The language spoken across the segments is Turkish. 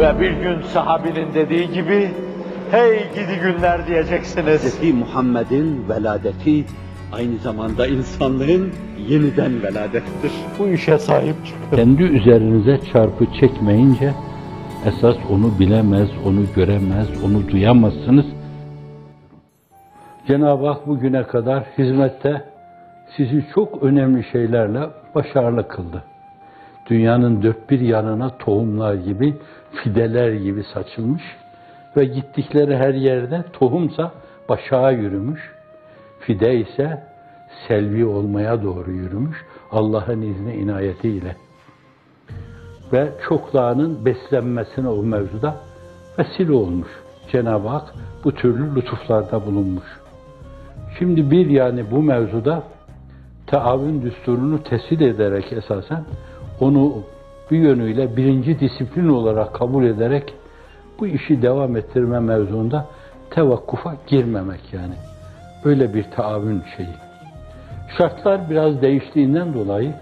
Ve bir gün sahabinin dediği gibi, hey gidi günler diyeceksiniz. Hz. Muhammed'in veladeti aynı zamanda insanlığın yeniden veladettir. Bu işe sahip çıkın. Kendi üzerinize çarpı çekmeyince esas onu bilemez, onu göremez, onu duyamazsınız. Cenab-ı Hak bugüne kadar hizmette sizi çok önemli şeylerle başarılı kıldı. Dünyanın dört bir yanına tohumlar gibi, fideler gibi saçılmış ve gittikleri her yerde tohumsa başağa yürümüş, fide ise selvi olmaya doğru yürümüş Allah'ın izni inayetiyle. Ve çoklarının beslenmesine o mevzuda vesile olmuş. Cenab-ı Hak bu türlü lütuflarda bulunmuş. Şimdi bir yani bu mevzuda taavün düsturunu tesir ederek esasen onu bir yönüyle birinci disiplin olarak kabul ederek bu işi devam ettirme mevzuunda tevakkufa girmemek yani. Öyle bir taavün şeyi. Şartlar biraz değiştiğinden dolayı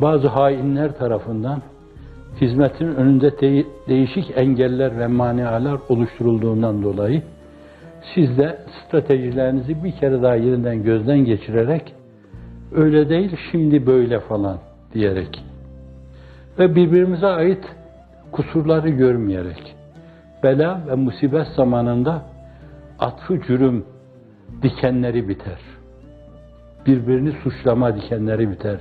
bazı hainler tarafından hizmetin önünde de değişik engeller ve manialar oluşturulduğundan dolayı siz de stratejilerinizi bir kere daha yeniden gözden geçirerek öyle değil şimdi böyle falan diyerek ve birbirimize ait kusurları görmeyerek bela ve musibet zamanında atfı cürüm dikenleri biter. Birbirini suçlama dikenleri biter.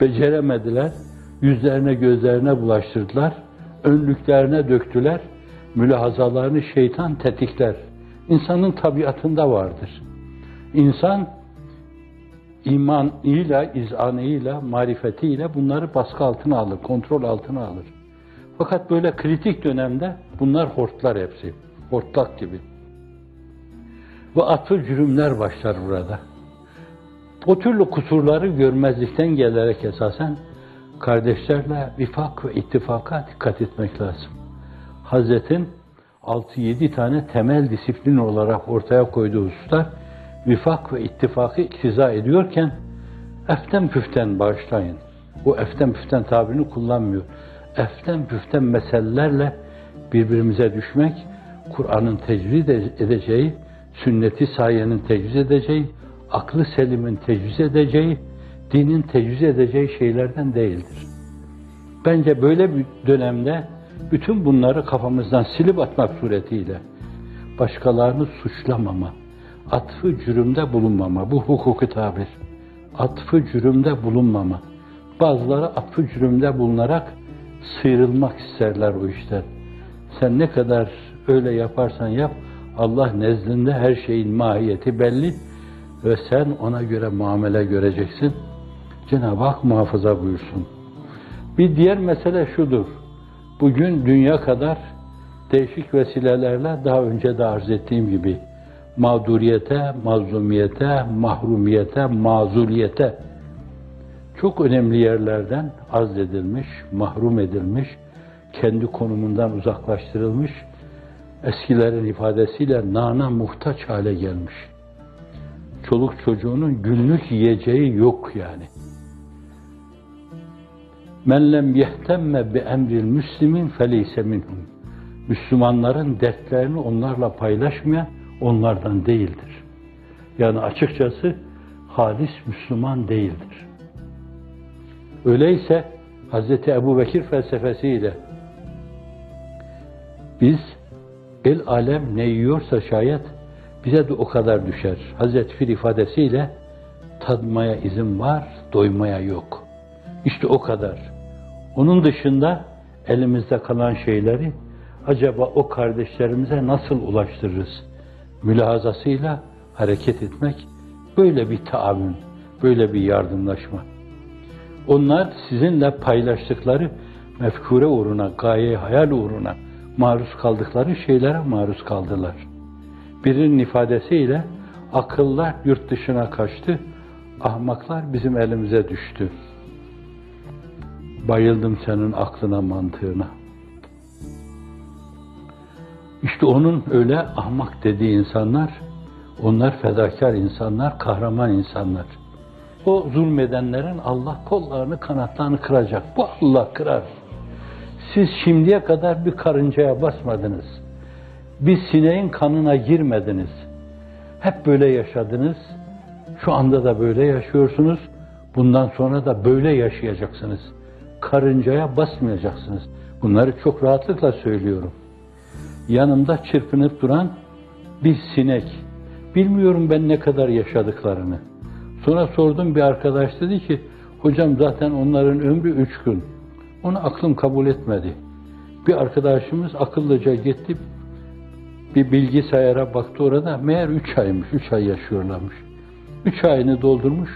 Beceremediler, yüzlerine gözlerine bulaştırdılar, önlüklerine döktüler, mülahazalarını şeytan tetikler. İnsanın tabiatında vardır. İnsan imanıyla, izanıyla, marifetiyle bunları baskı altına alır, kontrol altına alır. Fakat böyle kritik dönemde bunlar hortlar hepsi. Hortlak gibi. Ve atıl cürümler başlar burada. O türlü kusurları görmezlikten gelerek esasen kardeşlerle vifak ve ittifaka dikkat etmek lazım. Hazretin 6-7 tane temel disiplin olarak ortaya koyduğu hususlar vifak ve ittifakı iktiza ediyorken eften püften bağışlayın. O eften püften tabirini kullanmıyor. Eften püften meselelerle birbirimize düşmek, Kur'an'ın tecvid edeceği, sünneti sayenin tecviz edeceği, aklı selimin tecviz edeceği, dinin tecviz edeceği şeylerden değildir. Bence böyle bir dönemde bütün bunları kafamızdan silip atmak suretiyle başkalarını suçlamama, atfı cürümde bulunmama, bu hukuki tabir. Atfı cürümde bulunmama. Bazıları atfı cürümde bulunarak sıyrılmak isterler o işten. Sen ne kadar öyle yaparsan yap, Allah nezdinde her şeyin mahiyeti belli ve sen ona göre muamele göreceksin. Cenab-ı Hak muhafaza buyursun. Bir diğer mesele şudur. Bugün dünya kadar değişik vesilelerle daha önce de arz ettiğim gibi mağduriyete, mazlumiyete, mahrumiyete, mazuliyete çok önemli yerlerden azledilmiş, mahrum edilmiş, kendi konumundan uzaklaştırılmış, eskilerin ifadesiyle nana muhtaç hale gelmiş. Çoluk çocuğunun günlük yiyeceği yok yani. Men lem yehtemme bi emril müslimin feleyse minhum. Müslümanların dertlerini onlarla paylaşmayan onlardan değildir. Yani açıkçası halis Müslüman değildir. Öyleyse Hz. Ebu Bekir felsefesiyle biz el alem ne yiyorsa şayet bize de o kadar düşer. Hazreti Fil ifadesiyle tadmaya izin var, doymaya yok. İşte o kadar. Onun dışında elimizde kalan şeyleri acaba o kardeşlerimize nasıl ulaştırırız? Mülahazasıyla hareket etmek böyle bir taavün, böyle bir yardımlaşma. Onlar sizinle paylaştıkları mefkure uğruna, gaye hayal uğruna maruz kaldıkları şeylere maruz kaldılar. Birinin ifadesiyle akıllar yurt dışına kaçtı, ahmaklar bizim elimize düştü. Bayıldım senin aklına, mantığına. İşte onun öyle ahmak dediği insanlar, onlar fedakar insanlar, kahraman insanlar. O zulmedenlerin Allah kollarını, kanatlarını kıracak. Bu Allah kırar. Siz şimdiye kadar bir karıncaya basmadınız. Bir sineğin kanına girmediniz. Hep böyle yaşadınız. Şu anda da böyle yaşıyorsunuz. Bundan sonra da böyle yaşayacaksınız. Karıncaya basmayacaksınız. Bunları çok rahatlıkla söylüyorum. Yanımda çırpınıp duran bir sinek. Bilmiyorum ben ne kadar yaşadıklarını. Sonra sordum bir arkadaş dedi ki, hocam zaten onların ömrü üç gün. Onu aklım kabul etmedi. Bir arkadaşımız akıllıca gitti, bir bilgisayara baktı orada, meğer üç aymış, üç ay yaşıyorlarmış. Üç ayını doldurmuş,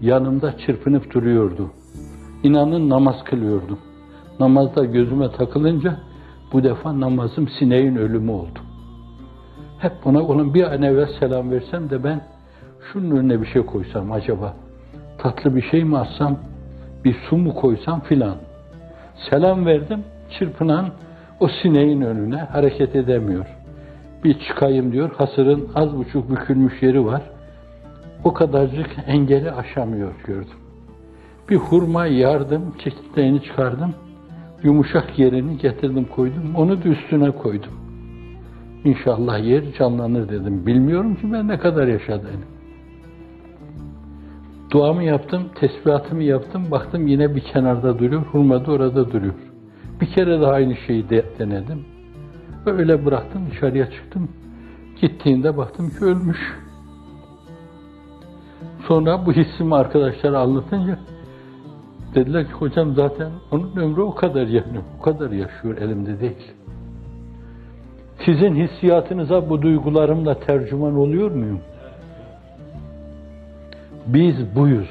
yanımda çırpınıp duruyordu. İnanın namaz kılıyordum. Namazda gözüme takılınca bu defa namazım sineğin ölümü oldu. Hep ona onun bir an evvel selam versem de ben şunun önüne bir şey koysam acaba tatlı bir şey mi atsam bir su mu koysam filan. Selam verdim çırpınan o sineğin önüne hareket edemiyor. Bir çıkayım diyor hasırın az buçuk bükülmüş yeri var. O kadarcık engeli aşamıyor gördüm. Bir hurma yardım, çekirdeğini çıkardım. Yumuşak yerini getirdim koydum. Onu da üstüne koydum. İnşallah yer canlanır dedim. Bilmiyorum ki ben ne kadar yaşadığını. Duamı yaptım, tesbihatımı yaptım. Baktım yine bir kenarda duruyor. Hurma da orada duruyor. Bir kere daha aynı şeyi de denedim. Öyle bıraktım dışarıya çıktım. Gittiğinde baktım ki ölmüş. Sonra bu hissimi arkadaşlara anlatınca dediler ki hocam zaten onun ömrü o kadar yanıyor, o kadar yaşıyor elimde değil. Sizin hissiyatınıza bu duygularımla tercüman oluyor muyum? Biz buyuz.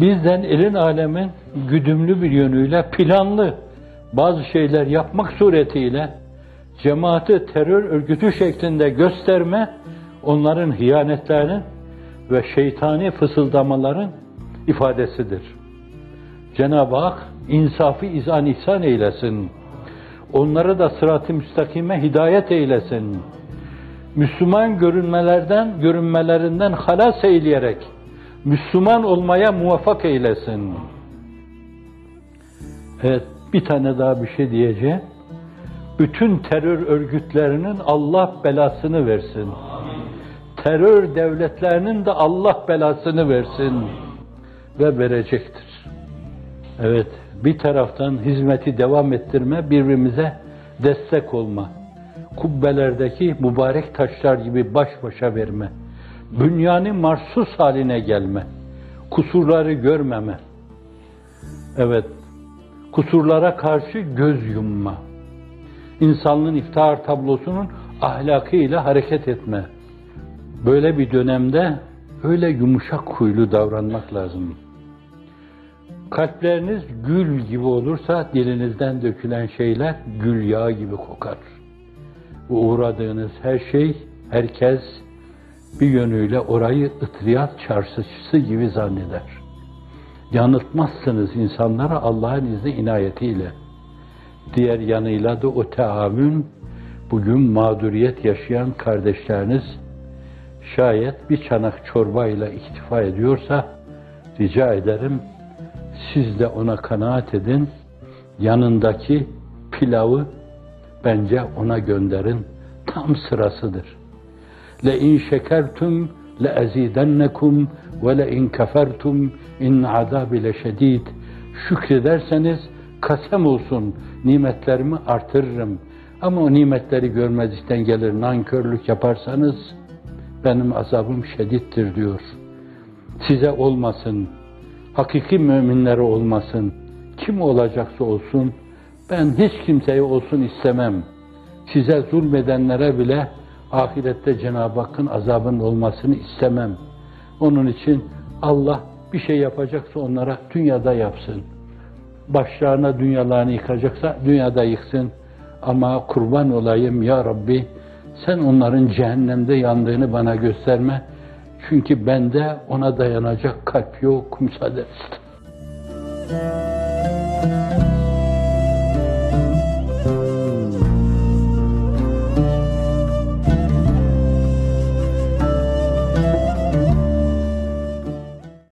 Bizden elin alemin güdümlü bir yönüyle planlı bazı şeyler yapmak suretiyle cemaati terör örgütü şeklinde gösterme onların hiyanetlerinin ve şeytani fısıldamaların ifadesidir. Cenab-ı Hak insafı izan ihsan eylesin. Onları da sırat-ı müstakime hidayet eylesin. Müslüman görünmelerden, görünmelerinden halas eyleyerek Müslüman olmaya muvaffak eylesin. Evet, bir tane daha bir şey diyeceğim. Bütün terör örgütlerinin Allah belasını versin. Terör devletlerinin de Allah belasını versin ve verecektir. Evet, bir taraftan hizmeti devam ettirme, birbirimize destek olma. Kubbelerdeki mübarek taşlar gibi baş başa verme. Dünyanın marsus haline gelme. Kusurları görmeme. Evet, kusurlara karşı göz yumma. İnsanlığın iftihar tablosunun ahlakıyla hareket etme. Böyle bir dönemde öyle yumuşak huylu davranmak lazım. Kalpleriniz gül gibi olursa dilinizden dökülen şeyler gül yağı gibi kokar. Bu uğradığınız her şey, herkes bir yönüyle orayı ıtriyat çarşısı gibi zanneder. Yanıltmazsınız insanlara Allah'ın izni inayetiyle. Diğer yanıyla da o teamün bugün mağduriyet yaşayan kardeşleriniz şayet bir çanak çorbayla iktifa ediyorsa rica ederim siz de ona kanaat edin. Yanındaki pilavı bence ona gönderin. Tam sırasıdır. Le in şekertum le ezidennekum ve le in kefertum in azabi leşedid. Şükrederseniz kasem olsun nimetlerimi artırırım. Ama o nimetleri görmezlikten gelir nankörlük yaparsanız benim azabım şedittir diyor. Size olmasın, hakiki müminlere olmasın, kim olacaksa olsun, ben hiç kimseye olsun istemem. Size zulmedenlere bile ahirette Cenab-ı Hakk'ın azabının olmasını istemem. Onun için Allah bir şey yapacaksa onlara dünyada yapsın. Başlarına dünyalarını yıkacaksa dünyada yıksın. Ama kurban olayım ya Rabbi sen onların cehennemde yandığını bana gösterme. Çünkü bende ona dayanacak kalp yok. Müsaade et.